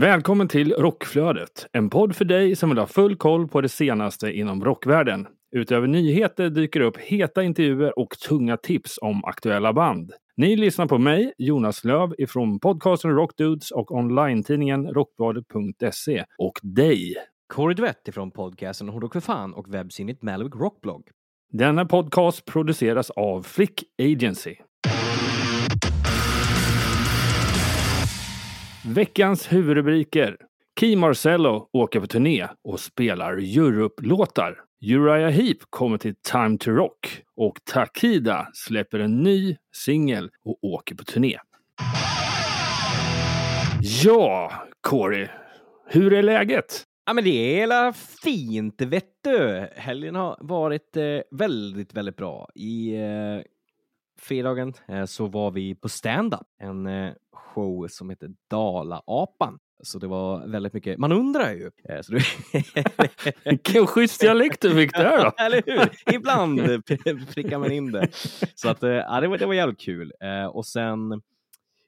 Välkommen till Rockflödet, en podd för dig som vill ha full koll på det senaste inom rockvärlden. Utöver nyheter dyker upp heta intervjuer och tunga tips om aktuella band. Ni lyssnar på mig, Jonas Löv ifrån podcasten Rockdudes och online-tidningen rockbladet.se och dig. Corey Duett ifrån podcasten Hårdrock för fan och webbsinnet Malwick Rockblog. Denna podcast produceras av Flick Agency. Veckans huvudrubriker. Key Marcello åker på turné och spelar Europe-låtar. Uriah Heep kommer till Time to Rock och Takida släpper en ny singel och åker på turné. Ja, Corey. Hur är läget? Ja, men det är hela fint, vet du. Helgen har varit eh, väldigt, väldigt bra. I eh, fredagen eh, så var vi på stand-up, en eh, show som heter Dala-apan. Så det var väldigt mycket, man undrar ju. Eh, så det... Vilken schysst dialekt du fick där då. Eller hur? Ibland prickar man in det. Så att, eh, ja, det, var, det var jävligt kul. Eh, och sen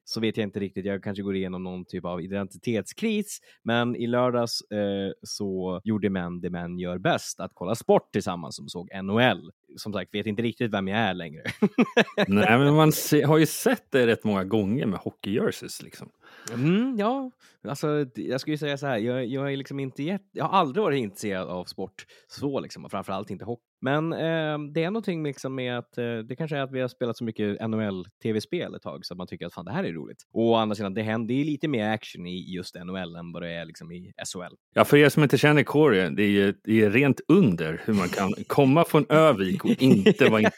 så vet jag inte riktigt, jag kanske går igenom någon typ av identitetskris, men i lördags eh, så gjorde män det män gör bäst, att kolla sport tillsammans som såg NHL. Som sagt, vet inte riktigt vem jag är längre. Nej, men man se, har ju sett det rätt många gånger med hockeyjerseys liksom. Mm, ja, alltså jag skulle säga så här, jag, jag är liksom inte jätte, jag har aldrig varit intresserad av sport så liksom, och framförallt inte hockey. Men eh, det är någonting liksom med att eh, det kanske är att vi har spelat så mycket NHL-tv-spel ett tag så att man tycker att fan det här är roligt. Och å andra sidan, det händer ju lite mer action i just NHL än vad det är liksom i SHL. Ja, för er som inte känner Corey, det är ju det är rent under hur man kan komma från Övik och inte vara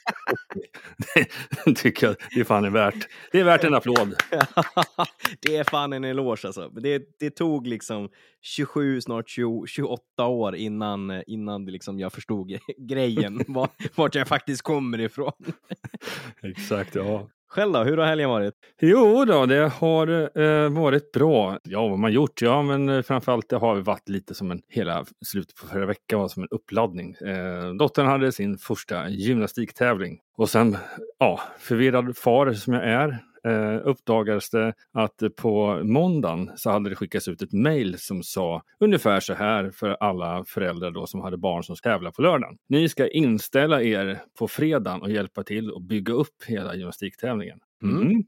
Det tycker jag det är fan är värt. Det är värt en applåd. det är fan en eloge alltså. Det, det tog liksom 27, snart 20, 28 år innan, innan liksom jag förstod grejen, var, vart jag faktiskt kommer ifrån. Exakt, ja. Själv då, hur har helgen varit? Jo då, det har eh, varit bra. Ja, vad man gjort? Ja, men eh, framförallt det har varit lite som en hela slutet på förra veckan var som en uppladdning. Eh, dottern hade sin första gymnastiktävling och sen, ja, förvirrad far som jag är, eh, uppdagades det att på måndagen så hade det skickats ut ett mejl som sa ungefär så här för alla föräldrar då som hade barn som ska tävla på lördagen. Ni ska inställa er på fredagen och hjälpa till att bygga upp hela gymnastiktävlingen. Mm.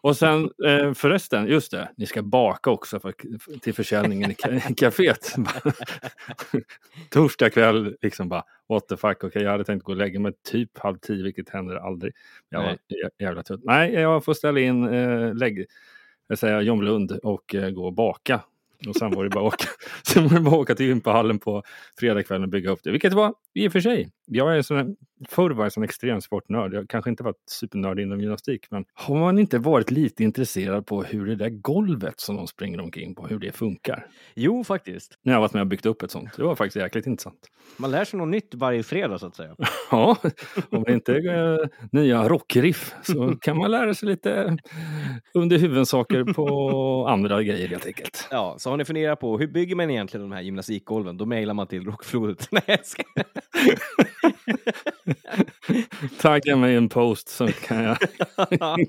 Och sen eh, förresten, just det, ni ska baka också för, till försäljningen i kaféet. Torsdag kväll, liksom bara what the fuck, okej okay, jag hade tänkt gå och lägga mig typ halv tio, vilket händer aldrig. Jag var jävla trött. Nej, jag får ställa in eh, lägg, jag säger John Lund och eh, gå och baka. Och sen var det bara åka, sen var det bara att åka till gympahallen på fredagskvällen och bygga upp det. Vilket var i och för sig. Jag är sån, förr var jag en sån extrem sportnörd. Jag kanske inte varit supernörd inom gymnastik. Men har man inte varit lite intresserad på hur det där golvet som de springer omkring på, hur det funkar? Jo, faktiskt. När jag varit med och byggt upp ett sånt. Det var faktiskt jäkligt intressant. Man lär sig något nytt varje fredag så att säga. ja, om det inte är äh, nya rockriff så kan man lära sig lite under huvudsaker på andra grejer helt enkelt. Ja, så har ni funderat på hur bygger man egentligen de här gymnastikgolven? Då mejlar man till Rockflodet. Nej, jag ska... Tagga mig en post så kan jag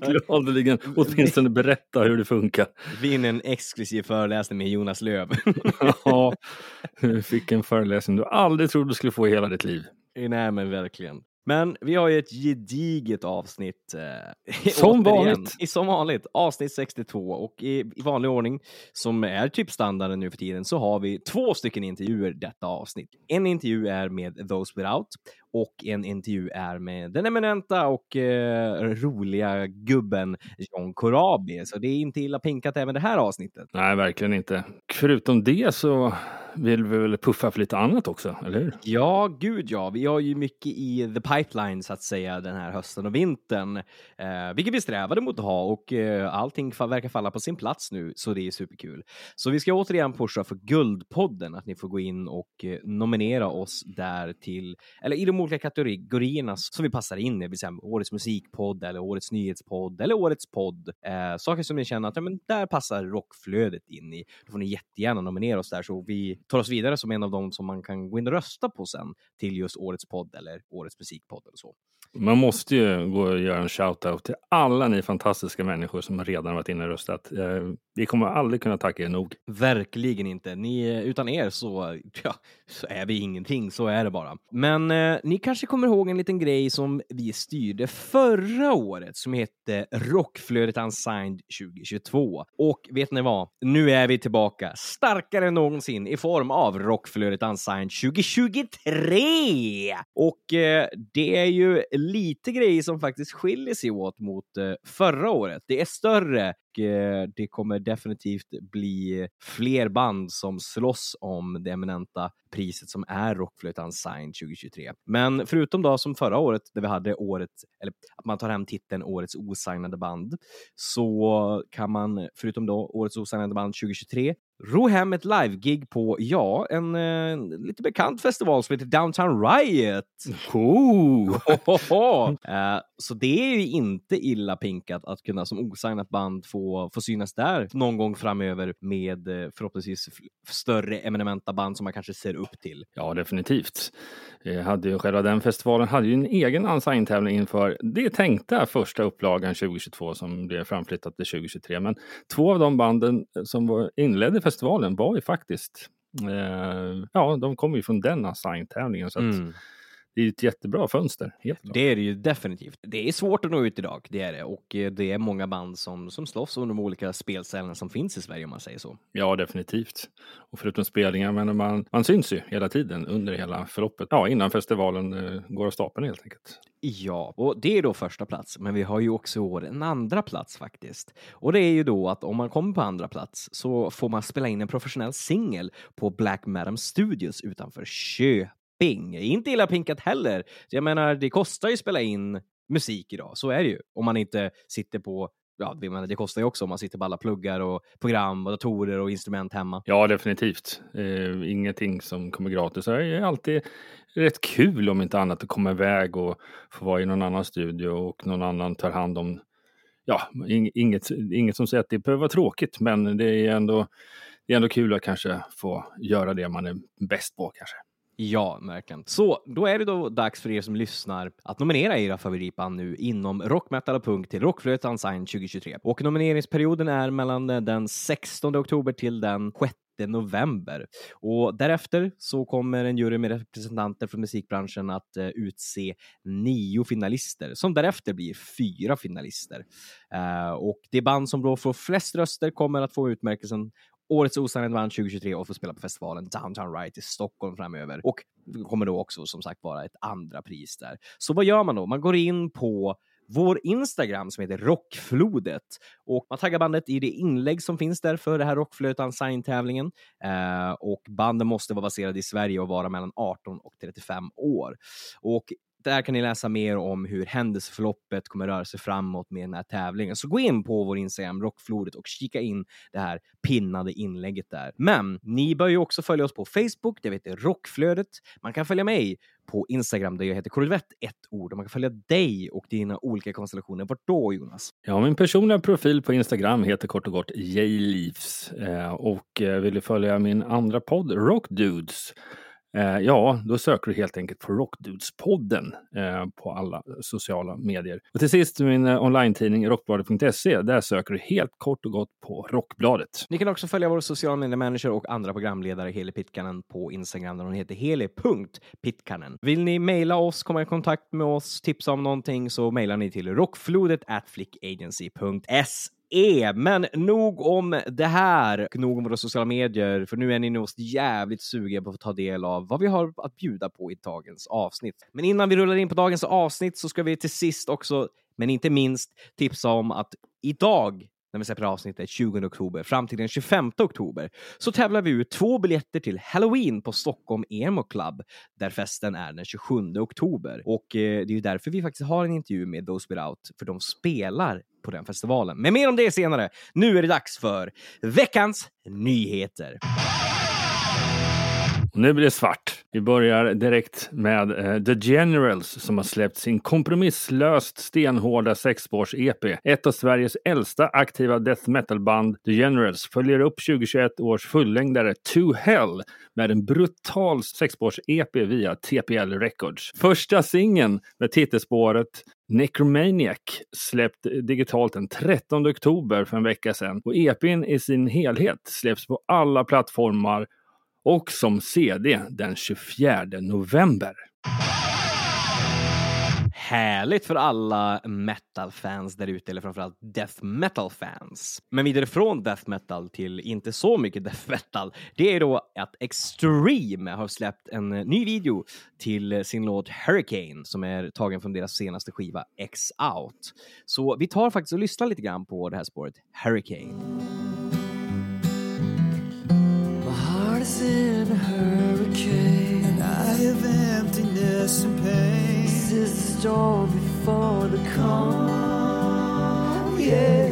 gladeligen åtminstone berätta hur det funkar. Vinn en exklusiv föreläsning med Jonas Löv. ja, du fick en föreläsning du aldrig trodde du skulle få i hela ditt liv. Nej, men verkligen. Men vi har ju ett gediget avsnitt. Eh, som vanligt. I, som vanligt, avsnitt 62 och i, i, vanlig ordning som är typ standarden nu för tiden så har vi två stycken intervjuer detta avsnitt. En intervju är med Those Without och en intervju är med den eminenta och eh, roliga gubben John Corabi. Så det är inte illa pinkat även det här avsnittet. Nej, verkligen inte. Förutom det så vill vi väl puffa för lite annat också, eller hur? Ja, gud ja. Vi har ju mycket i the pipeline så att säga den här hösten och vintern, eh, vilket vi strävade mot att ha och eh, allting verkar falla på sin plats nu, så det är superkul. Så vi ska återigen pusha för Guldpodden, att ni får gå in och eh, nominera oss där till, eller i de olika kategorierna som vi passar in i, det vill säga årets musikpodd eller årets nyhetspodd eller årets podd. Eh, saker som ni känner att ja, men där passar rockflödet in i. Då får ni jättegärna nominera oss där så vi tar oss vidare som en av dem som man kan gå in och rösta på sen till just årets podd eller årets musikpodd eller så. Man måste ju gå och göra en shout-out till alla ni fantastiska människor som redan varit inne och röstat. Eh, vi kommer aldrig kunna tacka er nog. Verkligen inte. Ni, utan er så, ja, så är vi ingenting, så är det bara. Men eh, ni kanske kommer ihåg en liten grej som vi styrde förra året som hette Rockflödet Unsigned 2022. Och vet ni vad? Nu är vi tillbaka starkare än någonsin i form av Rockflödet Unsigned 2023! Och eh, det är ju lite grejer som faktiskt skiljer sig åt mot eh, förra året. Det är större och eh, det kommer definitivt bli fler band som slåss om det eminenta priset som är Rockflöjt Signed 2023. Men förutom då som förra året där vi hade året, eller att man tar hem titeln Årets osignade band, så kan man förutom då Årets osignade band 2023 ro hem ett live-gig på, ja, en eh, lite bekant festival som heter Downtown Riot. Oh. eh, så det är ju inte illa pinkat att kunna som osignat band få, få synas där någon gång framöver med eh, förhoppningsvis större eminenta band som man kanske ser upp till. Ja, definitivt. Jag hade ju själva den festivalen hade ju en egen unsigned-tävling inför det tänkta första upplagan 2022 som blev framflyttat till 2023. Men två av de banden som var inledde festivalen var ju faktiskt, eh, ja, de kom ju från den assigned-tävlingen. Så mm. Det är ett jättebra fönster. Helt det är det ju definitivt. Det är svårt att nå ut idag, det är det. Och eh, det är många band som, som slåss om de olika spelställena som finns i Sverige om man säger så. Ja, definitivt. Och förutom spelningar, men man, man syns ju hela tiden under hela förloppet. Ja, innan festivalen eh, går av stapeln helt enkelt. Ja, och det är då första plats, men vi har ju också i år en andra plats faktiskt. Och det är ju då att om man kommer på andra plats så får man spela in en professionell singel på Black Madam Studios utanför Köping ping, Inte illa pinkat heller. Jag menar, det kostar ju att spela in musik idag, så är det ju. Om man inte sitter på ja, det, det kostar ju också om man sitter på alla pluggar och program och datorer och instrument hemma. Ja, definitivt. Eh, ingenting som kommer gratis. Det är alltid rätt kul om inte annat att komma iväg och få vara i någon annan studio och någon annan tar hand om Ja, inget, inget som säger att det behöver vara tråkigt, men det är ändå, det är ändå kul att kanske få göra det man är bäst på kanske. Ja, verkligen. Så då är det då dags för er som lyssnar att nominera era favoritband nu inom rock, metal och punk till Rockflödet Sign 2023. Och nomineringsperioden är mellan eh, den 16 oktober till den 6 november. Och därefter så kommer en jury med representanter från musikbranschen att uh, utse nio finalister som därefter blir fyra finalister. Uh, och det band som då får flest röster kommer att få utmärkelsen Årets Osigned vann 2023 och får spela på festivalen Downtown Right i Stockholm framöver. Och det kommer då också som sagt vara ett andra pris där. Så vad gör man då? Man går in på vår Instagram som heter Rockflodet och man taggar bandet i det inlägg som finns där för det här Rockflödet Sign-tävlingen. Eh, och banden måste vara baserade i Sverige och vara mellan 18 och 35 år. Och där kan ni läsa mer om hur händelseförloppet kommer röra sig framåt med den här tävlingen. Så gå in på vår Instagram, Rockflodet, och kika in det här pinnade inlägget där. Men ni bör ju också följa oss på Facebook, det heter Rockflödet. Man kan följa mig på Instagram där jag heter Korvett, ett ord. Och man kan följa dig och dina olika konstellationer. Vart då, Jonas? Ja, min personliga profil på Instagram heter kort och gott Jleaves. Eh, och eh, vill du följa min andra podd, Rockdudes, Eh, ja, då söker du helt enkelt på Rockdudespodden eh, på alla sociala medier. Och till sist min eh, online-tidning rockbladet.se. Där söker du helt kort och gott på Rockbladet. Ni kan också följa vår sociala mediemanager och andra programledare Heli Pitkanen på Instagram där hon heter heli.pitkanen. Vill ni mejla oss, komma i kontakt med oss, tipsa om någonting så mejlar ni till rockflodet at flickagency.se är. Men nog om det här, nog om våra sociala medier, för nu är ni nog jävligt sugen på att få ta del av vad vi har att bjuda på i dagens avsnitt. Men innan vi rullar in på dagens avsnitt så ska vi till sist också, men inte minst, tipsa om att idag när vi släpper avsnittet 20 oktober fram till den 25 oktober så tävlar vi ut två biljetter till Halloween på Stockholm Emo Club där festen är den 27 oktober. Och eh, det är ju därför vi faktiskt har en intervju med Those Out för de spelar på den festivalen. Men mer om det senare. Nu är det dags för veckans nyheter. Nu blir det svart. Vi börjar direkt med eh, The Generals som har släppt sin kompromisslöst stenhårda sexspårs-EP. Ett av Sveriges äldsta aktiva death metal-band, The Generals, följer upp 2021 års fullängdare To Hell med en brutal sexspårs-EP via TPL Records. Första singeln med titelspåret Necromaniac släppt digitalt den 13 oktober för en vecka sedan och EPn i sin helhet släpps på alla plattformar och som CD den 24 november. Härligt för alla metal-fans där ute, eller framförallt death metal-fans. Men vidare från death metal till inte så mycket death metal, det är då att Extreme har släppt en ny video till sin låt Hurricane som är tagen från deras senaste skiva X Out. Så vi tar faktiskt och lyssnar lite grann på det här spåret Hurricane is in a hurricane. And I have emptiness and pain. This is the storm before the calm. Yeah.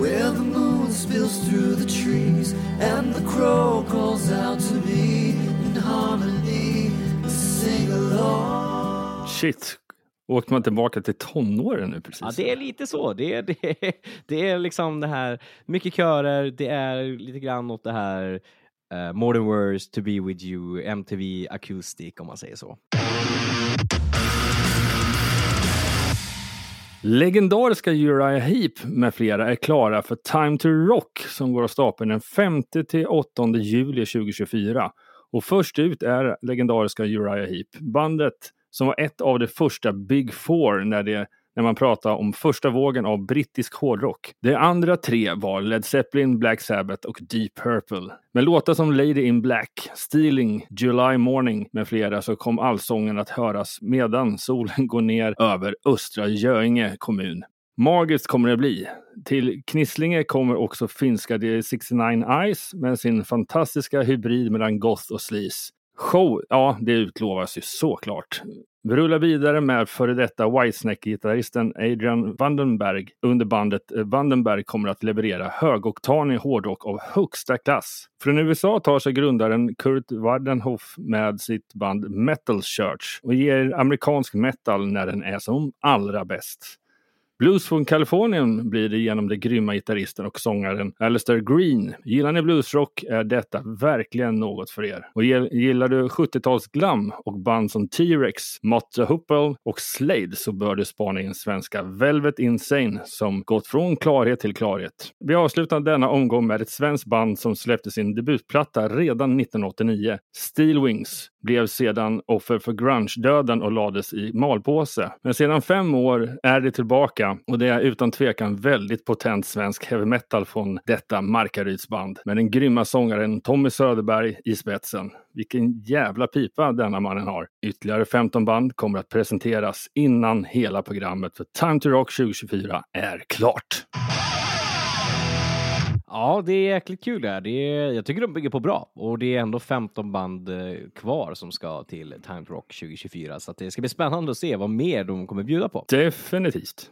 Where the moon spills through the trees and the crow calls out to me in harmony sing along. Shit, åkte man tillbaka till tonåren nu precis? Ja, det är lite så. Det är, det, är, det är liksom det här, mycket körer, det är lite grann åt det här uh, Modern words, To be with you, MTV Acoustic om man säger så. Legendariska Uriah Heep med flera är klara för Time to Rock som går av stapeln den 5 till 8 juli 2024. Och först ut är legendariska Uriah Heep. Bandet som var ett av de första Big Four när, det, när man pratar om första vågen av brittisk hårdrock. De andra tre var Led Zeppelin, Black Sabbath och Deep Purple. Med låtar som Lady in Black, Stealing, July Morning med flera så kom allsången att höras medan solen går ner över Östra Göinge kommun. Magiskt kommer det bli. Till Knislinge kommer också finska The 69 Eyes med sin fantastiska hybrid mellan goth och sleaze. Show, ja det utlovas ju såklart. Vi rullar vidare med före detta Whitesnake-gitarristen Adrian Vandenberg. Under bandet Vandenberg kommer att leverera högoktanig hårdrock av högsta klass. Från USA tar sig grundaren Kurt Wardenhoff med sitt band Metal Church och ger amerikansk metal när den är som allra bäst. Blues från Kalifornien blir det genom den grymma gitarristen och sångaren Alistair Green. Gillar ni bluesrock är detta verkligen något för er. Och gillar du 70-tals glam och band som T-Rex, Mott the Hoople och Slade så bör du spana in svenska Velvet Insane som gått från klarhet till klarhet. Vi avslutar denna omgång med ett svenskt band som släppte sin debutplatta redan 1989. Steel Wings blev sedan offer för grunge-döden och lades i malpåse. Men sedan fem år är det tillbaka och det är utan tvekan väldigt potent svensk heavy metal från detta Markarydsband med den grymma sångaren Tommy Söderberg i spetsen. Vilken jävla pipa denna mannen har. Ytterligare 15 band kommer att presenteras innan hela programmet för Time to Rock 2024 är klart. Ja, det är jäkligt kul det här. Det är, jag tycker de bygger på bra och det är ändå 15 band eh, kvar som ska till Time Rock 2024 så det ska bli spännande att se vad mer de kommer bjuda på. Definitivt.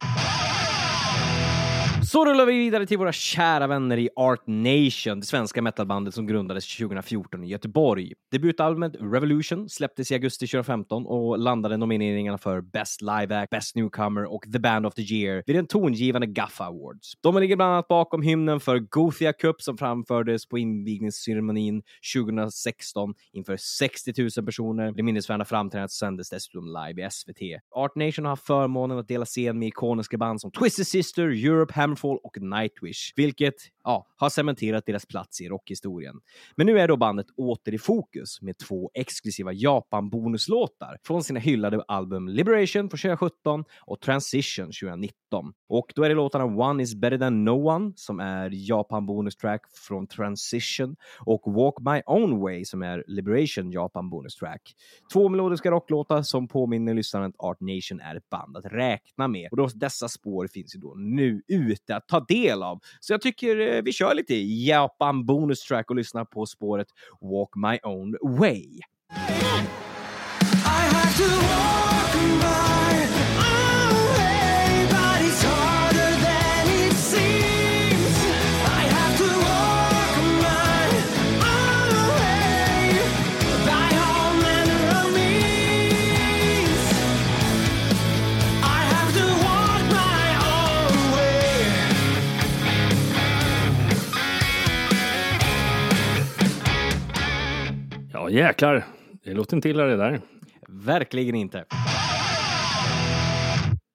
Så rullar vi vidare till våra kära vänner i Art Nation, det svenska metalbandet som grundades 2014 i Göteborg. Debutalbumet Revolution släpptes i augusti 2015 och landade nomineringarna för Best Live Act, Best Newcomer och The Band of the Year vid den tongivande Gaffa Awards. De ligger bland annat bakom hymnen för Gothia Cup som framfördes på invigningsceremonin 2016 inför 60 000 personer. Det minnesvärda framträdandet sändes dessutom live i SVT. Art Nation har haft förmånen att dela scen med ikoniska band som Twisted Sister, Europe, Downfall och Nightwish, vilket ja, har cementerat deras plats i rockhistorien. Men nu är då bandet åter i fokus med två exklusiva Japan-bonuslåtar från sina hyllade album Liberation från 2017 och Transition 2019. Och då är det låtarna One is better than no one som är Japan-bonustrack från Transition och Walk my own way som är Liberation Japan bonustrack. Två melodiska rocklåtar som påminner lyssnaren att Art Nation är ett band att räkna med och då dessa spår finns ju då nu ute lite att ta del av. Så jag tycker eh, vi kör lite Japan bonus track och lyssnar på spåret Walk My Own Way. Jäklar. Det låter inte illa det där. Verkligen inte.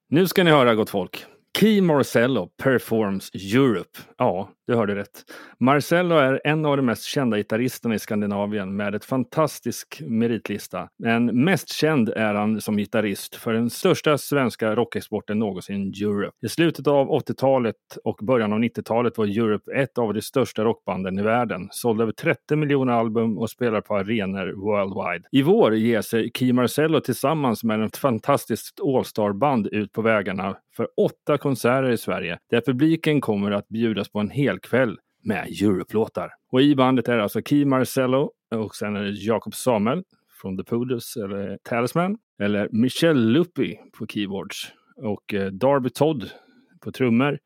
Nu ska ni höra gott folk. Key Marcello performs Europe. Ja, du hörde rätt. Marcello är en av de mest kända gitarristerna i Skandinavien med ett fantastisk meritlista. Men mest känd är han som gitarrist för den största svenska rockexporten någonsin, Europe. I slutet av 80-talet och början av 90-talet var Europe ett av de största rockbanden i världen. Sålde över 30 miljoner album och spelar på arenor worldwide. I vår ger sig Key Marcello tillsammans med ett fantastiskt All-star-band ut på vägarna för åtta konserter i Sverige där publiken kommer att bjudas på en hel kväll med europlåtar. Och i bandet är det alltså Key Marcello och sen är det Jakob Samuel från The Poodles eller Talisman eller Michel Luppi på keyboards och eh, Darby Todd på trummor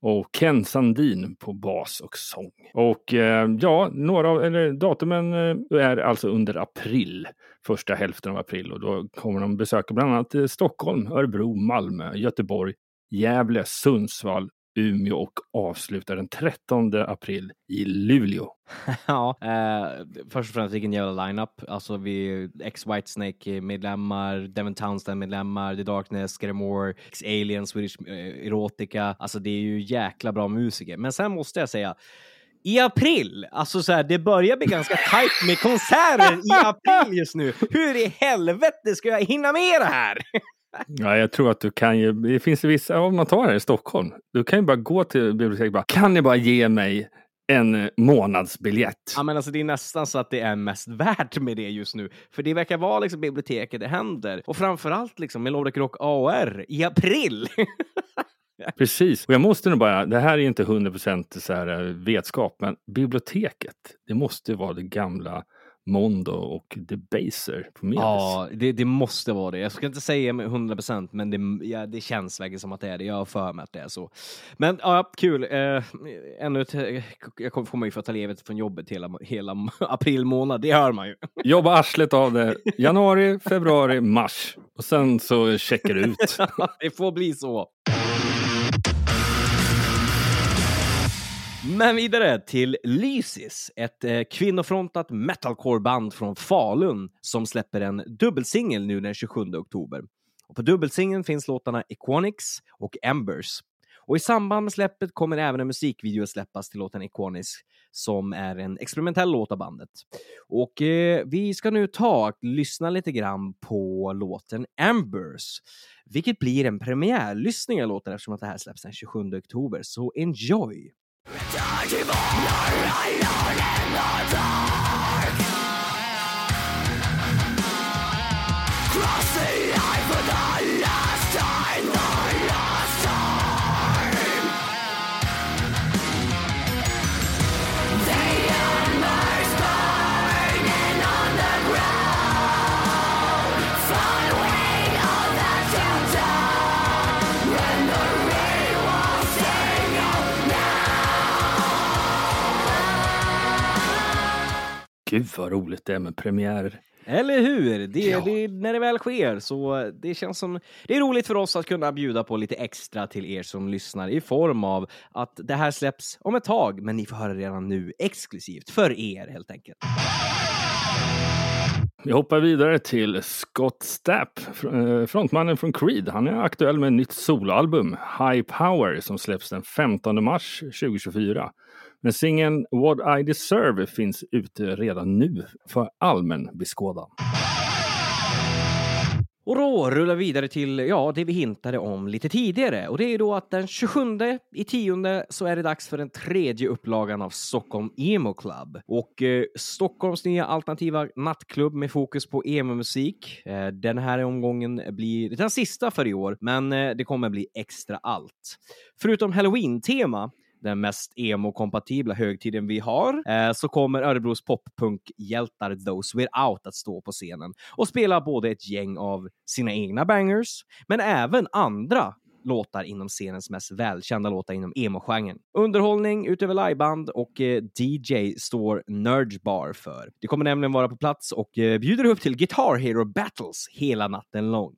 och Ken Sandin på bas och sång. Och eh, ja, några av, eller datumen eh, är alltså under april, första hälften av april och då kommer de besöka bland annat eh, Stockholm, Örebro, Malmö, Göteborg, Gävle, Sundsvall, Umeå och avslutar den 13 april i Luleå. Ja, eh, först och främst vilken jävla lineup. Alltså vi X Whitesnake medlemmar, Devon Townsend medlemmar, The Darkness, Scaramore, X Alien, Swedish eh, Erotica. Alltså det är ju jäkla bra musiker. Men sen måste jag säga i april, alltså så här, det börjar bli ganska tajt med konserter i april just nu. Hur i helvete ska jag hinna med det här? Ja, jag tror att du kan ju, det finns vissa, om man tar här i Stockholm, du kan ju bara gå till biblioteket och bara, kan ni bara ge mig en eh, månadsbiljett? Ja, men alltså det är nästan så att det är mest värt med det just nu. För det verkar vara liksom biblioteket det händer. Och framförallt liksom Melodic Rock AR i april. Precis, och jag måste nog bara, det här är inte 100% så här eh, vetskap, men biblioteket, det måste vara det gamla Mondo och Debaser på Medis. Ja, det, det måste vara det. Jag ska inte säga med 100 procent, men det, ja, det känns verkligen som att det är det. Jag har för mig att det är så. Men ja, kul. Eh, ännu ett, jag kommer få mig för att ta ledigt från jobbet hela, hela april månad. Det hör man ju. Jobba arslet av det januari, februari, mars. Och sen så checkar du ut. det får bli så. Men vidare till Lysis, ett eh, kvinnofrontat metalcore-band från Falun som släpper en dubbelsingel nu den 27 oktober. Och på dubbelsingeln finns låtarna Equonics och Embers. Och i samband med släppet kommer även en musikvideo att släppas till låten Equonics som är en experimentell låt av bandet. Och eh, vi ska nu ta och lyssna lite grann på låten Embers, vilket blir en premiärlyssning av låten eftersom att det här släpps den 27 oktober. Så enjoy! Return to more, you're alone in the dark vad roligt det är med premiärer. Eller hur? Det, det, när det väl sker så det känns som det är roligt för oss att kunna bjuda på lite extra till er som lyssnar i form av att det här släpps om ett tag, men ni får höra redan nu exklusivt för er helt enkelt. Vi hoppar vidare till Scott Stapp, eh, frontmannen från Creed. Han är aktuell med ett nytt soloalbum, High Power, som släpps den 15 mars 2024. Men singeln What I Deserve finns ute redan nu för allmän beskådan. Och då rullar vi vidare till ja, det vi hintade om lite tidigare. Och det är då att den 27 i tionde så är det dags för den tredje upplagan av Stockholm Emo Club. Och eh, Stockholms nya alternativa nattklubb med fokus på emo-musik. Eh, den här omgången blir den sista för i år, men eh, det kommer bli extra allt. Förutom halloween-tema den mest emo-kompatibla högtiden vi har, eh, så kommer Örebros poppunkhjältar Those Without att stå på scenen och spela både ett gäng av sina egna bangers, men även andra låtar inom scenens mest välkända låtar inom emo-genren. Underhållning utöver liveband och eh, DJ står Nerd Bar för. Det kommer nämligen vara på plats och eh, bjuder upp till Guitar Hero Battles hela natten lång.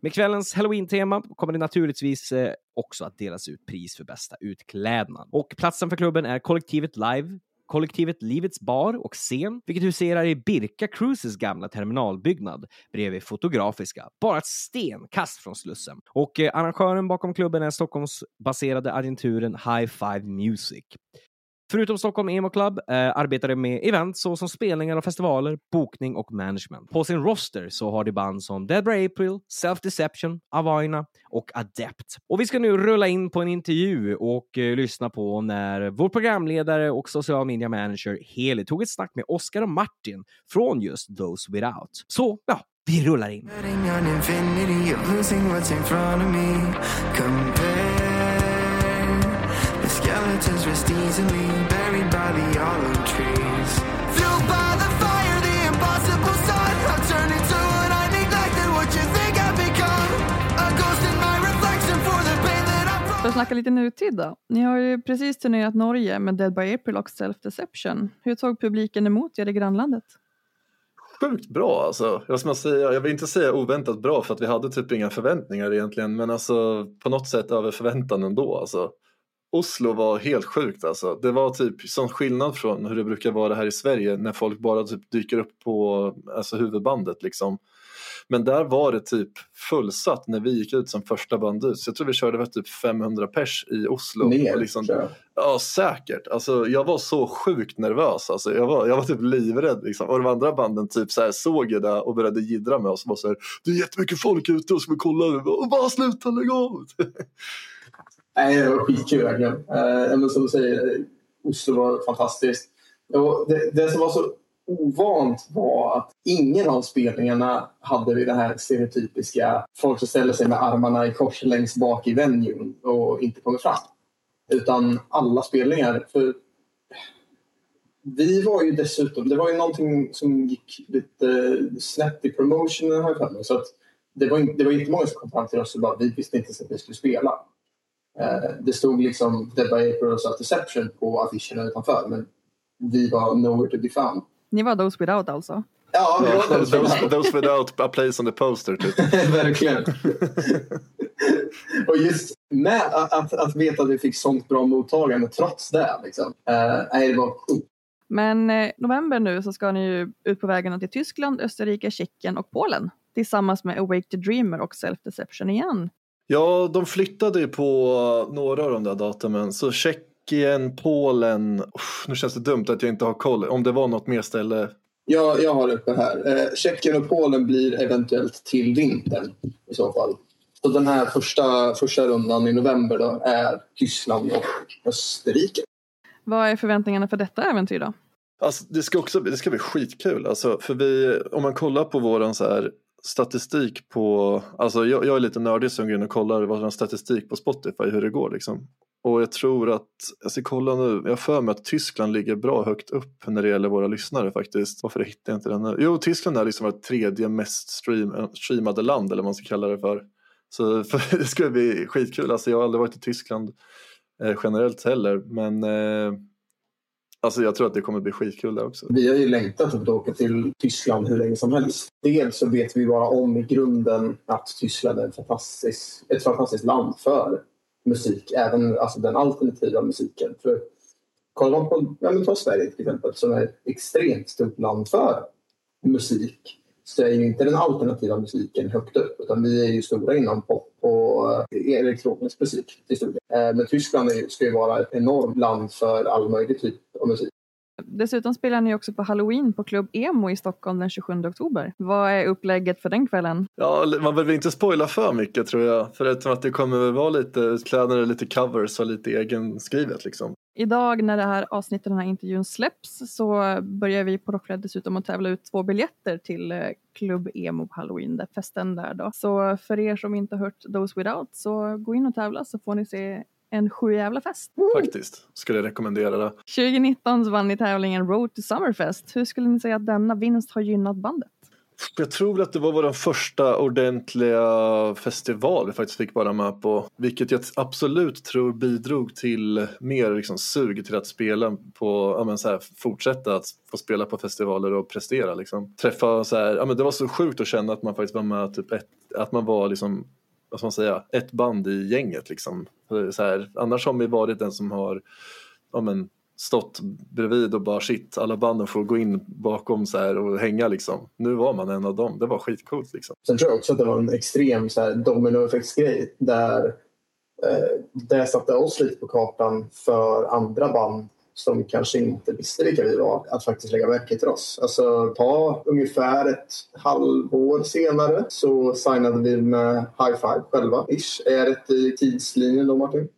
Med kvällens halloween-tema kommer det naturligtvis eh, också att delas ut pris för bästa utklädnad. Och platsen för klubben är kollektivet Live, kollektivet Livets bar och scen, vilket huserar i Birka Cruises gamla terminalbyggnad bredvid Fotografiska, bara ett stenkast från Slussen. Och eh, arrangören bakom klubben är Stockholmsbaserade agenturen High Five Music. Förutom Stockholm Emo Club eh, arbetar de med event såsom spelningar och festivaler, bokning och management. På sin roster så har de band som Deborah April, Self Deception, Avaina och Adept. Och vi ska nu rulla in på en intervju och eh, lyssna på när vår programledare och social media manager Heli tog ett snack med Oskar och Martin från just Those Without. Så ja, vi rullar in skeletons rest easily buried by the olive trees. Fueled by the fire, the impossible sun. I've turned into what I neglected. What you think I've become? A ghost in my reflection for the pain that I'm För att snacka lite nutid då. Ni har ju precis turnerat Norge med Dead by April och Self Deception. Hur tog publiken emot er i grannlandet? Sjukt bra alltså. Jag, ska säga, jag vill inte säga oväntat bra för att vi hade typ inga förväntningar egentligen men alltså på något sätt över förväntan ändå alltså. Oslo var helt sjukt alltså. Det var typ sån skillnad från hur det brukar vara här i Sverige när folk bara typ dyker upp på alltså, huvudbandet liksom. Men där var det typ fullsatt när vi gick ut som första band ut. Så jag tror vi körde väl typ 500 pers i Oslo. Mer, liksom. Ja, säkert. Alltså, jag var så sjukt nervös. Alltså, jag, var, jag var typ livrädd. Liksom. Och de andra banden typ så här, såg det och började jiddra med oss. Och var så här, det är jättemycket folk ute och ska kolla. Och bara sluta lägg av! Nej, det var skitkul verkligen. Eh, men som du säger, Oslo var fantastiskt. Och det, det som var så ovant var att ingen av spelningarna hade vi det här stereotypiska folk som ställer sig med armarna i kors längst bak i venuen och inte kommer fram. Utan alla spelningar. För vi var ju dessutom, det var ju någonting som gick lite snett i promotionen har jag för mig. Så att det var, inte, det var inte många som kom fram till oss och bara vi visste inte ens att vi skulle spela. Eh, det stod liksom Dead by April och Self Deception på affischerna utanför men vi var nowhere to be found. Ni var Those Without alltså? Ja, vi var those, those, those without a place on the poster typ. Verkligen. och just med att, att, att veta att vi fick sånt bra mottagande trots det. Liksom. Eh, nej, det var sjukt. Men eh, november nu så ska ni ju ut på vägarna till Tyskland, Österrike, Tjeckien och Polen tillsammans med Awake the Dreamer och Self Deception igen. Ja, de flyttade ju på några av de där datumen. Så Tjeckien, Polen. Uff, nu känns det dumt att jag inte har koll. Om det var något mer ställe. Jag, jag har det uppe här. Eh, Tjeckien och Polen blir eventuellt till vintern i så fall. Så den här första, första rundan i november då är Tyskland och Österrike. Vad är förväntningarna för detta äventyr då? Alltså, det ska också det ska bli skitkul. Alltså, för vi, om man kollar på våran så här statistik på, alltså jag, jag är lite nördig som går in och kollar vår statistik på Spotify hur det går liksom. Och jag tror att, jag ska kolla nu, jag har för mig att Tyskland ligger bra högt upp när det gäller våra lyssnare faktiskt. Varför hittar jag inte den nu? Jo, Tyskland är liksom vårt tredje mest stream, eh, streamade land eller vad man ska kalla det för. Så för, det ska bli skitkul, alltså jag har aldrig varit i Tyskland eh, generellt heller men eh, Alltså jag tror att det kommer bli skitkul där också. Vi har ju längtat att åka till Tyskland hur länge som helst. Dels så vet vi bara om i grunden att Tyskland är ett fantastiskt, ett fantastiskt land för musik. Även alltså den alternativa musiken. För kollar man på ja, men ta Sverige till exempel som är ett extremt stort land för musik så är ju inte den alternativa musiken högt upp utan vi är ju stora inom pop och eh, elektronisk musik till stor del. Eh, men Tyskland ska ju vara ett enormt land för all möjlig typ av musik. Dessutom spelar ni också på Halloween på Club Emo i Stockholm den 27 oktober. Vad är upplägget för den kvällen? Ja, man behöver inte spoila för mycket tror jag. Förutom att det kommer väl vara lite utklädnader, lite covers och lite egenskrivet liksom. Idag när det här avsnittet, den här intervjun släpps så börjar vi på Rockflödet dessutom att tävla ut två biljetter till eh, Club Emo på Halloween, där festen där då. Så för er som inte hört Those Without så gå in och tävla så får ni se en sju jävla fest. Faktiskt, skulle jag rekommendera det. 2019 så vann ni tävlingen Road to Summerfest. Hur skulle ni säga att denna vinst har gynnat bandet? Jag tror att det var vår första ordentliga festival vi faktiskt fick vara med på. Vilket jag absolut tror bidrog till mer liksom, sug till att spela på, ja men så här, fortsätta att få spela på festivaler och prestera liksom. Träffa så här, ja men det var så sjukt att känna att man faktiskt var med typ ett, att man var liksom vad ska man säga, ett band i gänget liksom. Så här, annars har man ju varit den som har ja, men, stått bredvid och bara shit, alla banden får gå in bakom så här och hänga liksom. Nu var man en av dem, det var skitcoolt liksom. Sen tror jag också att det var en extrem så här, dominoeffektsgrej där eh, det satte oss lite på kartan för andra band som kanske inte visste vilka vi var att faktiskt lägga märke till oss. Alltså ta ungefär ett halvår senare så signade vi med High Five själva. Ish. Är jag rätt i tidslinjen då Martin?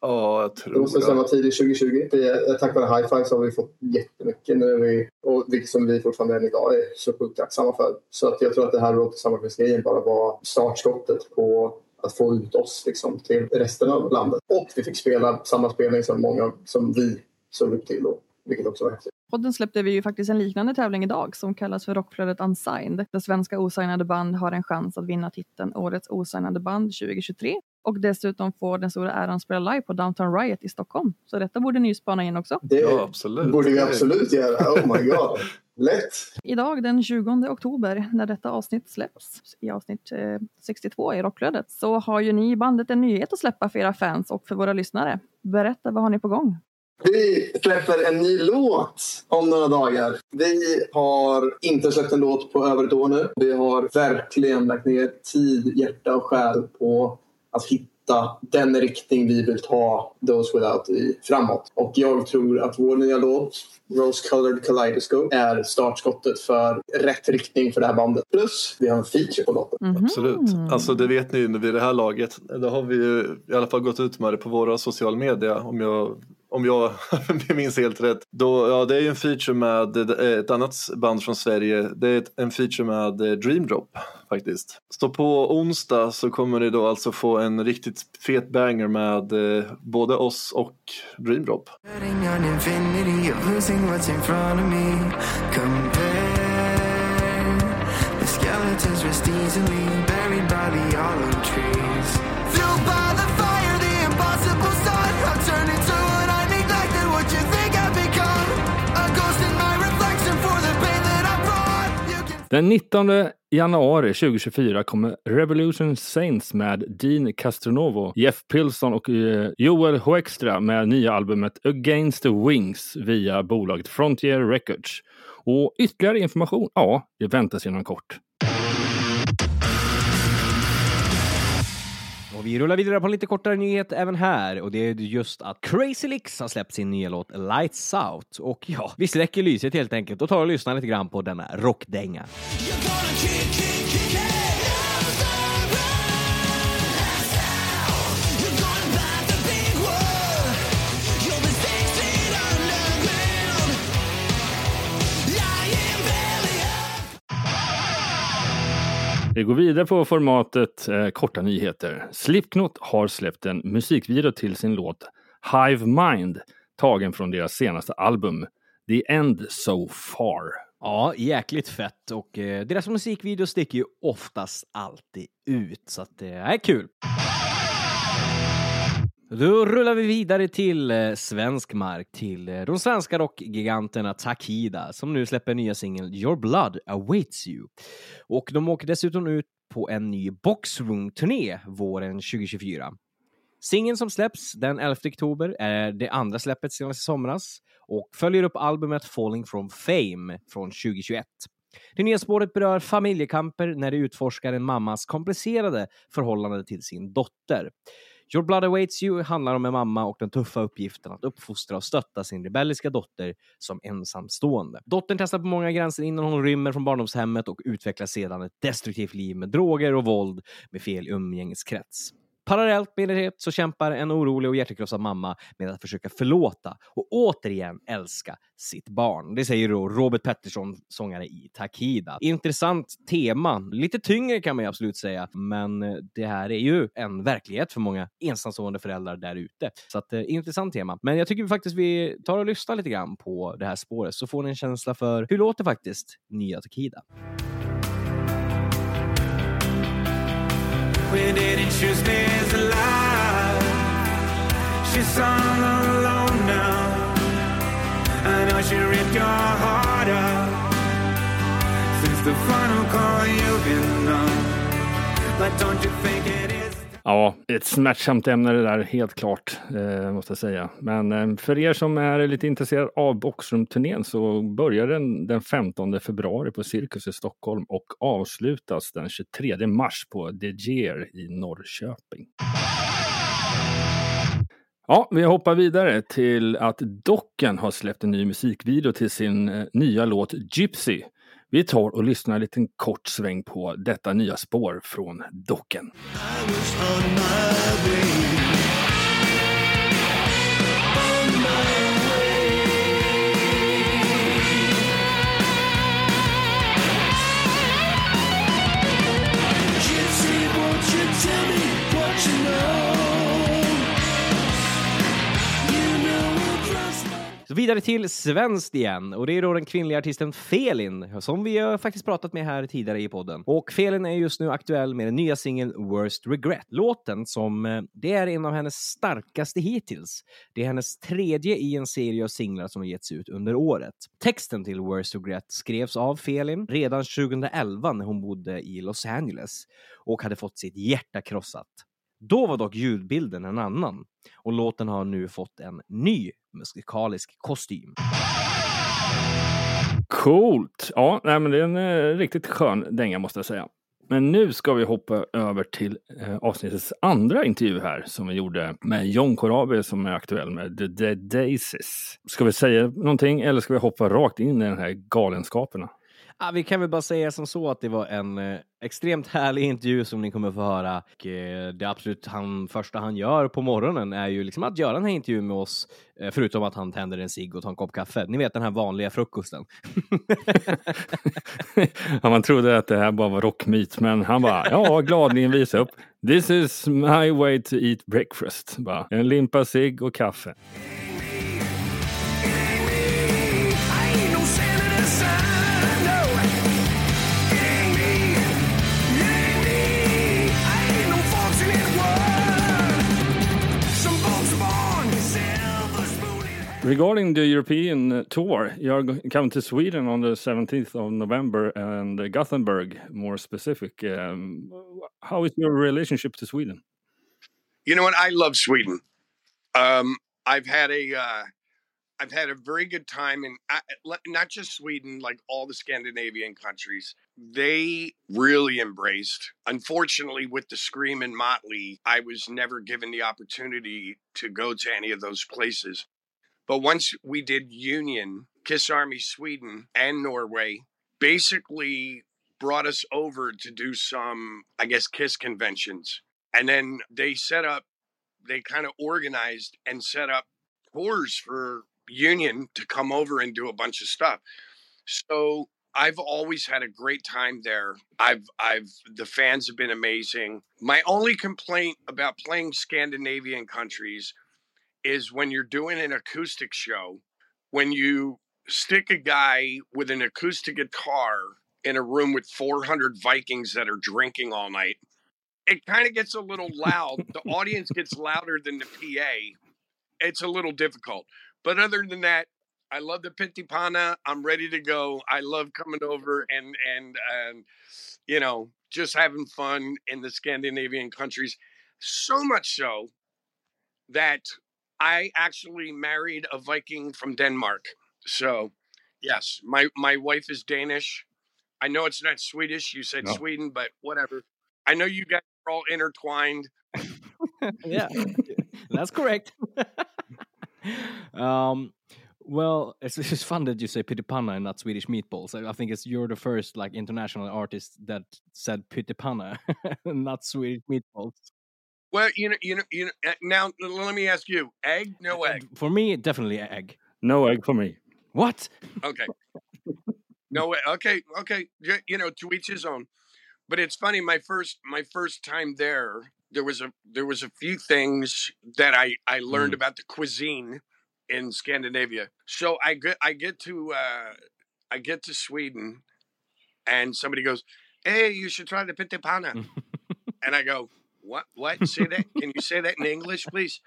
Ja, jag tror det. måste stämma tidigt 2020. För tack vare High Five så har vi fått jättemycket nu. Vi, och vilket som vi fortfarande än idag är så sjukt tacksamma för. Så att jag tror att det här Road Samarbetsgrejen bara var startskottet på att få ut oss liksom, till resten av landet. Och vi fick spela samma spelning som många som vi såg upp till då, vilket också var häftigt. podden släppte vi ju faktiskt en liknande tävling idag som kallas för Rockflödet Unsigned. Där svenska osignade band har en chans att vinna titeln Årets osignade band 2023 och dessutom får den stora äran spela live på Downtown Riot i Stockholm. Så detta borde ni ju spana in också. Det ja, absolut. borde vi absolut göra. Oh my god. Lätt! Idag den 20 oktober när detta avsnitt släpps i avsnitt eh, 62 i Rockflödet så har ju ni i bandet en nyhet att släppa för era fans och för våra lyssnare. Berätta, vad har ni på gång? Vi släpper en ny låt om några dagar. Vi har inte släppt en låt på över ett år nu. Vi har verkligen lagt ner tid, hjärta och själ på att hitta den riktning vi vill ta Those Without i framåt. Och jag tror att vår nya låt Rose Colored Kaleidoscope är startskottet för rätt riktning för det här bandet. Plus, vi har en feature på låten. Mm -hmm. Absolut. Alltså det vet ni ju vid det här laget. Då har vi ju i alla fall gått ut med det på våra sociala medier om jag om jag minns helt rätt. Då, ja, det är ju en feature med eh, ett annat band från Sverige. Det är en feature med eh, Dream Drop faktiskt. Så på onsdag så kommer ni då alltså få en riktigt fet banger med eh, både oss och Dream Drop. Den 19 januari 2024 kommer Revolution Saints med Dean Castronovo, Jeff Pilson och eh, Joel Hoextra med nya albumet Against the Wings via bolaget Frontier Records. Och ytterligare information, ja, det väntas inom kort. Och vi rullar vidare på en lite kortare nyhet även här och det är just att Crazy Licks har släppt sin nya låt Lights Out. Och ja, vi släcker lyset helt enkelt och tar och lyssnar lite grann på denna rockdänga. Vi går vidare på formatet eh, korta nyheter. Slipknot har släppt en musikvideo till sin låt Hive Mind tagen från deras senaste album The End So Far. Ja, jäkligt fett och eh, deras musikvideo sticker ju oftast alltid ut så att eh, det är kul. Då rullar vi vidare till eh, svensk mark, till eh, de svenska rockgiganterna Takida som nu släpper nya singeln Your Blood Awaits You. Och de åker dessutom ut på en ny Boxroom-turné våren 2024. Singeln som släpps den 11 oktober är det andra släppet sedan i somras och följer upp albumet Falling from Fame från 2021. Det nya spåret berör familjekamper när det utforskar en mammas komplicerade förhållande till sin dotter. Your Blood Awaits You handlar om en mamma och den tuffa uppgiften att uppfostra och stötta sin rebelliska dotter som ensamstående. Dottern testar på många gränser innan hon rymmer från barndomshemmet och utvecklar sedan ett destruktivt liv med droger och våld med fel umgängeskrets. Parallellt med det så kämpar en orolig och hjärtekrossad mamma med att försöka förlåta och återigen älska sitt barn. Det säger då Robert Pettersson, sångare i Takida. Intressant tema. Lite tyngre kan man ju absolut säga, men eh, det här är ju en verklighet för många ensamstående föräldrar där ute. Så att, eh, intressant tema. Men jag tycker faktiskt vi tar och lyssnar lite grann på det här spåret så får ni en känsla för hur låter faktiskt nya Takida. Didn't choose this life. She's all alone now. I know she ripped your heart out. Since the final call, you've been numb. But don't you think it? Ja, ett smärtsamt ämne det där, helt klart, eh, måste jag säga. Men eh, för er som är lite intresserade av Boxrum-turnén så börjar den den 15 februari på Cirkus i Stockholm och avslutas den 23 mars på De Geer i Norrköping. Ja, vi hoppar vidare till att Docken har släppt en ny musikvideo till sin eh, nya låt Gypsy. Vi tar och lyssnar en liten kort sväng på detta nya spår från Docken. Så vidare till svenskt igen och det är då den kvinnliga artisten Felin som vi har faktiskt pratat med här tidigare i podden. Och Felin är just nu aktuell med den nya singeln Worst Regret. Låten som eh, det är en av hennes starkaste hittills. Det är hennes tredje i en serie av singlar som har getts ut under året. Texten till Worst Regret skrevs av Felin redan 2011 när hon bodde i Los Angeles och hade fått sitt hjärta krossat. Då var dock ljudbilden en annan och låten har nu fått en ny musikalisk kostym. Coolt! Ja, nej, men det är en eh, riktigt skön dänga måste jag säga. Men nu ska vi hoppa över till eh, avsnittets andra intervju här som vi gjorde med John Corabi som är aktuell med The Dead Daisies. Ska vi säga någonting eller ska vi hoppa rakt in i den här galenskaperna? Ja, vi kan väl bara säga som så att det var en eh, extremt härlig intervju som ni kommer få höra. Och, eh, det absolut han, första han gör på morgonen är ju liksom att göra den här intervjun med oss, eh, förutom att han tänder en cigg och tar en kopp kaffe. Ni vet den här vanliga frukosten. ja, man trodde att det här bara var rockmyt, men han bara, ja, gladligen visa upp. This is my way to eat breakfast. Bara, en limpa cigg och kaffe. Regarding the European uh, tour, you're coming to Sweden on the 17th of November and uh, Gothenburg, more specific. Um, how is your relationship to Sweden? You know what? I love Sweden. Um, I've had a uh, I've had a very good time in not just Sweden, like all the Scandinavian countries. They really embraced. Unfortunately, with the Scream and Motley, I was never given the opportunity to go to any of those places. But once we did Union, Kiss Army Sweden and Norway, basically brought us over to do some, I guess, Kiss conventions. And then they set up, they kind of organized and set up tours for Union to come over and do a bunch of stuff. So I've always had a great time there. I've I've the fans have been amazing. My only complaint about playing Scandinavian countries is when you're doing an acoustic show, when you stick a guy with an acoustic guitar in a room with 400 Vikings that are drinking all night, it kind of gets a little loud. the audience gets louder than the PA. It's a little difficult. But other than that, I love the Pintipana. I'm ready to go. I love coming over and and and you know just having fun in the Scandinavian countries. So much so that I actually married a Viking from Denmark. So yes, my my wife is Danish. I know it's not Swedish. You said No. Sweden, but whatever. I know you guys are all intertwined. yeah, that's correct. um, well, it's, it's fun that you say pyttipanna and not Swedish meatballs. I, I think it's you're the first like international artist that said pyttipanna, not Swedish meatballs. Well, you know, you know, you know. uh, Now, let me ask you: egg, no egg? For me, definitely egg. No egg for me. What? Okay. No way. Okay, okay. You know, to each his own. But it's funny. My first, my first time there, there was a there was a few things that I I learned about the cuisine in Scandinavia. So I get I get to uh, I get to Sweden, and somebody goes, "Hey, you should try the pyttipanna," and I go, "What? What? Say that? Can you say that in English, please?"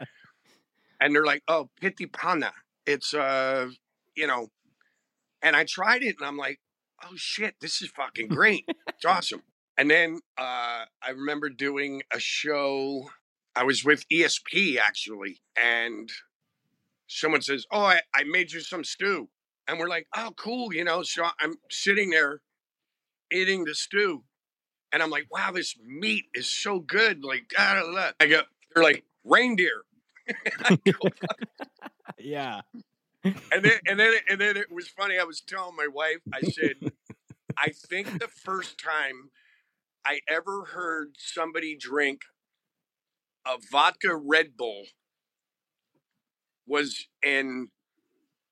And they're like, "Oh, pyttipanna. It's uh, you know." And I tried it, and I'm like, "Oh shit, this is fucking great. It's awesome." And then uh, I remember doing a show. I was with ESP actually, and someone says, "Oh, I, I made you some stew," and we're like, "Oh, cool," you know. So I'm sitting there eating the stew, and I'm like, "Wow, this meat is so good!" Like, da, da, da. I go, they're like reindeer, yeah. and then and then and then it was funny. I was telling my wife, I said, I think the first time I ever heard somebody drink a vodka Red Bull was in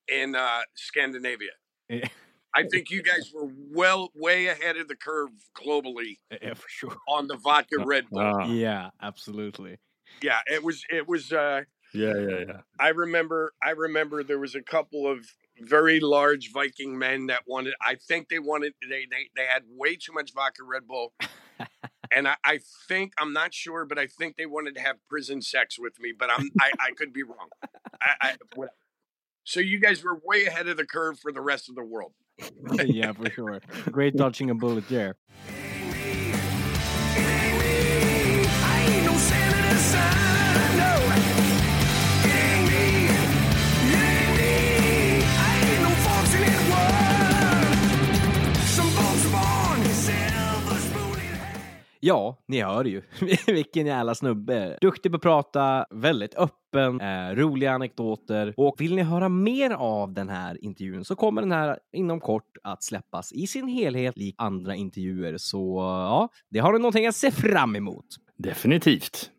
in uh, Scandinavia. Yeah. I think you guys were well way ahead of the curve globally Yeah, for sure. on the vodka Red Bull. Ah, Yeah, absolutely. Yeah, it was it was uh yeah, yeah, yeah. I remember I remember there was a couple of very large Viking men that wanted I think they wanted they they, they had way too much vodka Red Bull. and I, I think I'm not sure, but I think they wanted to have prison sex with me, but I'm I, I could be wrong. I, I, whatever. so you guys were way ahead of the curve for the rest of the world. yeah, for sure. Great dodging a bullet there. Ja, ni hör ju. Vilken jävla snubbe. Duktig på att prata, väldigt öppen, eh, roliga anekdoter. Och vill ni höra mer av den här intervjun så kommer den här inom kort att släppas i sin helhet, lik andra intervjuer. Så ja, det har du någonting att se fram emot. Definitivt.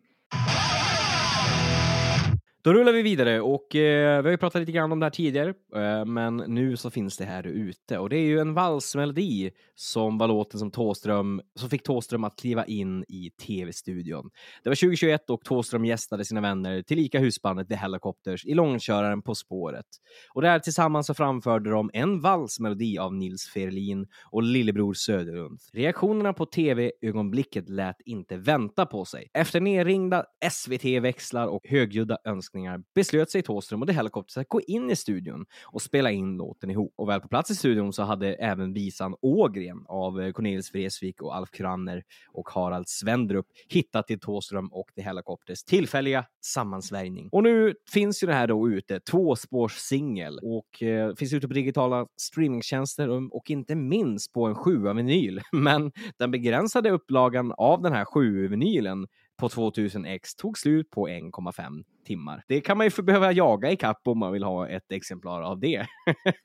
Då rullar vi vidare och eh, vi har ju pratat lite grann om det här tidigare, eh, men nu så finns det här ute och det är ju en valsmelodi som var låten som Tåström, som fick Tåström att kliva in i tv-studion. Det var 2021 och Tåström gästade sina vänner tillika husbandet The Helicopters i långköraren På spåret. Och där tillsammans så framförde de en valsmelodi av Nils Ferlin och lillebror Söderlund. Reaktionerna på tv-ögonblicket lät inte vänta på sig. Efter nerringda SVT-växlar och högljudda önskningar beslöt sig Thåström och The Helicopters att gå in i studion och spela in låten ihop. Och väl på plats i studion så hade även visan Ågren av eh, Cornelis Vreeswijk och Alf Kranner och Harald Svendrup hittat till Thåström och The Helicopters tillfälliga sammansvärjning. Och nu finns ju det här då ute, tvåspårssingel och eh, finns ute på digitala streamingtjänster och, och inte minst på en sjua vinyl. Men den begränsade upplagan av den här sju vinylen på 2000 x tog slut på 1,5 timmar. Det kan man ju behöva jaga i kapp om man vill ha ett exemplar av det.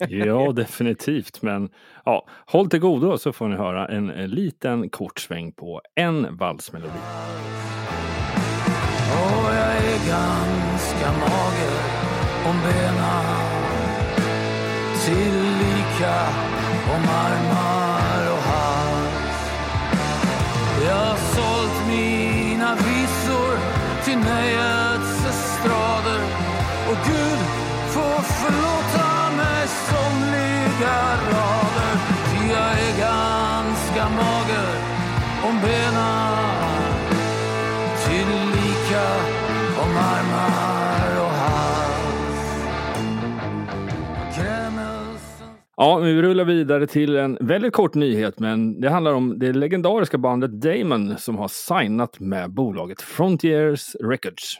Ja, definitivt. Men ja, håll till godo så får ni höra en, en liten kort sväng på en valsmelodi. Och jag är ganska mager om benen Tillika om armar till nöjets estrader. Och Gud får förlåta mig somliga rader Ja, vi rullar vidare till en väldigt kort nyhet, men det handlar om det legendariska bandet Damon som har signat med bolaget Frontiers Records.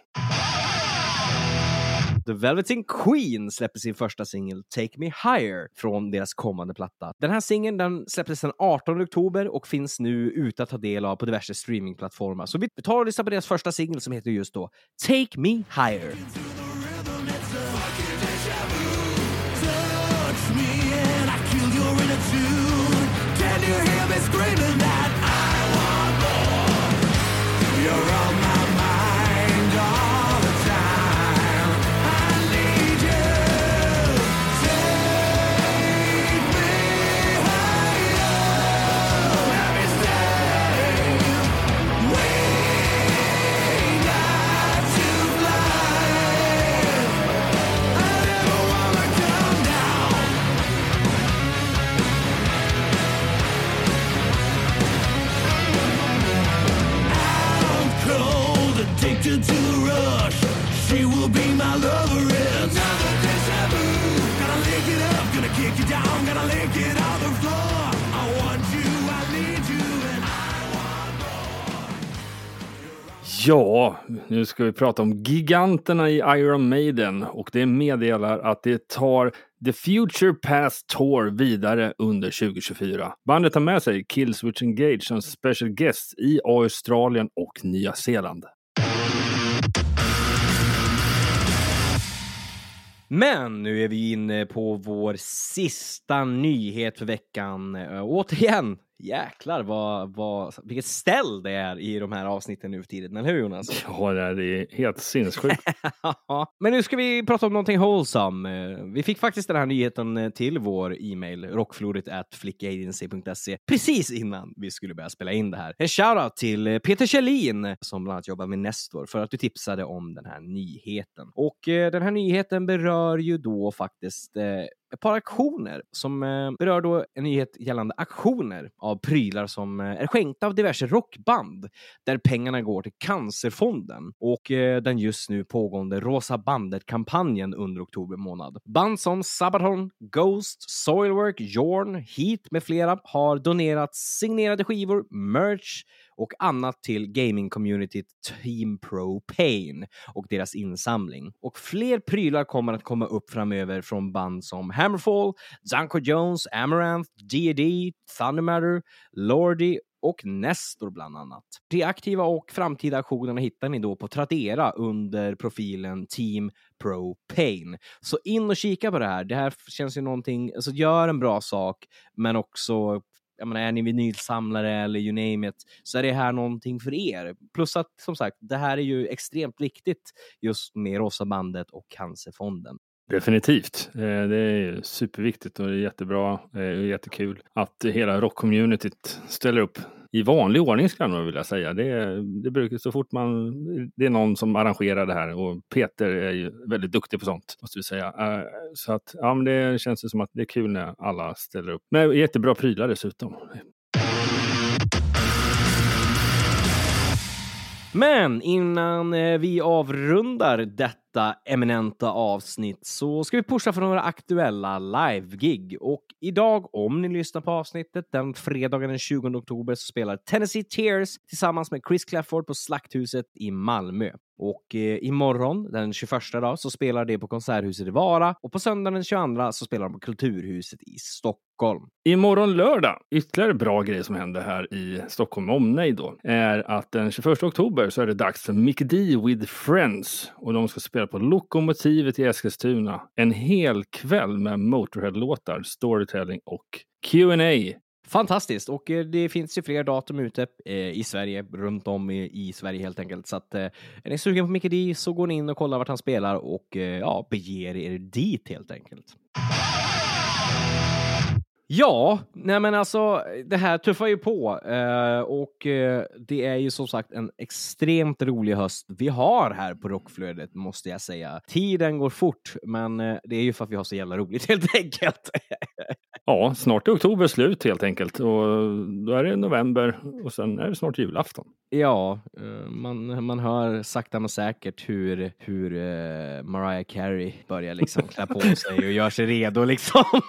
The Velveteen Queen släpper sin första singel Take Me Higher från deras kommande platta. Den här singeln den släpptes den 18 oktober och finns nu ute att ta del av på diverse streamingplattformar. Så vi tar och lyssnar på deras första singel som heter just då Take Me Higher. Ja, nu ska vi prata om giganterna i Iron Maiden och det meddelar att det tar The Future Past Tour vidare under 2024. Bandet har med sig Killswitch Engage som special guests i Australien och Nya Zeeland. Men nu är vi inne på vår sista nyhet för veckan. Äh, återigen, jäklar vad, vad, vilket ställ det är i de här avsnitten nu för tiden, eller hur Jonas? Ja, det är helt sinnessjukt. Men nu ska vi prata om någonting wholesome. Vi fick faktiskt den här nyheten eh, till vår e-mail, rockflodet precis innan vi skulle börja spela in det här. En shoutout till eh, Peter Kjellin som bland annat jobbar med Nestor för att du tipsade om den här nyheten. Och eh, den här nyheten berör ju då faktiskt ett par aktioner som eh, berör då en nyhet gällande aktioner av prylar som eh, är skänkta av diverse rockband där pengarna går till Cancerfonden och eh, den just nu pågående Rosa bandet-kampanjen under oktober månad. Band som Sabaton, Ghost, Soilwork, Jorn, Heat med flera har donerat signerade skivor, merch och annat till gaming-communityt Team Pro Pain och deras insamling. Och fler prylar kommer att komma upp framöver från band som Hammerfall, Zanko Jones, Amaranth, D&D, Thundermatter, Lordi och Nestor bland annat. De aktiva och framtida aktionerna hittar ni då på Tradera under profilen Team Pro Pain. Så in och kika på det här. Det här känns ju någonting, alltså gör en bra sak, men också jag menar, är ni vinylsamlare eller you name it, så är det här någonting för er. Plus att som sagt, det här är ju extremt viktigt just med Rosa bandet och Cancerfonden. Definitivt. Eh, det är superviktigt och det är jättebra eh, och jättekul att hela rockcommunityt ställer upp i vanlig ordning skulle jag nog vilja säga. Det, det brukar så fort man, det är någon som arrangerar det här och Peter är ju väldigt duktig på sånt måste vi säga. Eh, så att ja, men det känns ju som att det är kul när alla ställer upp. Men jättebra prylar dessutom. Men innan eh, vi avrundar detta eminenta avsnitt så ska vi pusha för några aktuella live-gig. Och idag, om ni lyssnar på avsnittet, den fredagen den 20 oktober så spelar Tennessee Tears tillsammans med Chris Clafford på Slakthuset i Malmö. Och eh, imorgon, den 21 dag, så spelar de på Konserthuset i Vara och på söndagen den 22 så spelar de på Kulturhuset i Stockholm. Imorgon lördag, ytterligare bra grej som händer här i Stockholm med omnejd då, är att den 21 oktober så är det dags för Mick D with Friends och de ska spela på Lokomotivet i Eskilstuna. En hel kväll med Motorhead-låtar, storytelling och Q&A. Fantastiskt! Och eh, det finns ju fler datum ute eh, i Sverige, runt om i, Sverige helt enkelt. Så att eh, är ni sugen på Mickey D så går ni in och kollar vart han spelar och ja, beger er dit helt enkelt. Ja, nej men alltså det här tuffar ju på eh, och eh, det är ju som sagt en extremt rolig höst vi har här på Rockflödet måste jag säga. Tiden går fort, men eh, det är ju för att vi har så jävla roligt helt enkelt. Ja, snart är oktober slut helt enkelt och då är det november och sen är det snart julafton. Ja, eh, man, man hör sakta men säkert hur, hur eh, Mariah Carey börjar liksom klä på sig och gör sig redo liksom.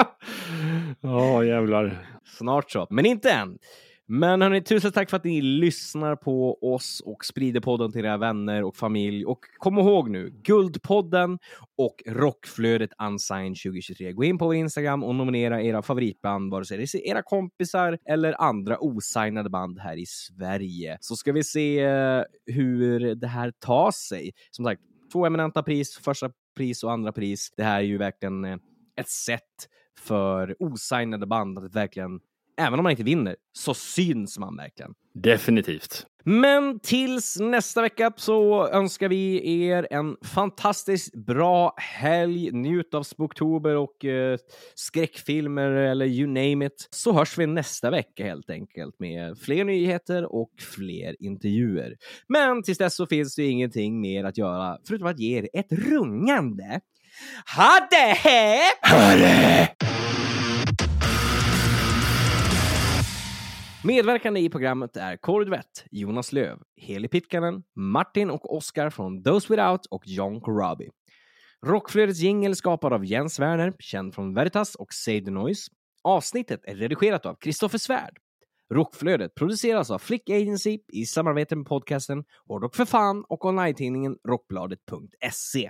Ja, jävlar. Snart så, men inte än. Men hörni, tusen tack för att ni lyssnar på oss och sprider podden till era vänner och familj. Och kom ihåg nu, Guldpodden och Rockflödet Unsigned 2023. Gå in på vår Instagram och nominera era favoritband, vare sig det är era kompisar eller andra osignade band här i Sverige. Så ska vi se eh, hur det här tar sig. Som sagt, två eminenta pris, första pris och andra pris. Det här är ju verkligen eh, ett sätt för osignade band att verkligen även om man inte vinner, så syns man verkligen. Definitivt. Men tills nästa vecka så önskar vi er en fantastiskt bra helg. Njut av Spooktober och eh, skräckfilmer eller you name it. Så hörs vi nästa vecka helt enkelt med fler nyheter och fler intervjuer. Men tills dess så finns det ingenting mer att göra förutom att ge er ett rungande ha det! Hörre! Medverkande i programmet är Kåre Duvett, Jonas Löv, Heli Pitkanen, Martin och Oskar från Those Without och John Corabi. Rockflödets jingel skapad av Jens Werner, känd från Veritas och Say the Noise. Avsnittet är redigerat av Kristoffer Svärd. Rockflödet produceras av Flick Agency i samarbete med podcasten Hårdrock för fan och online-tidningen Rockbladet.se.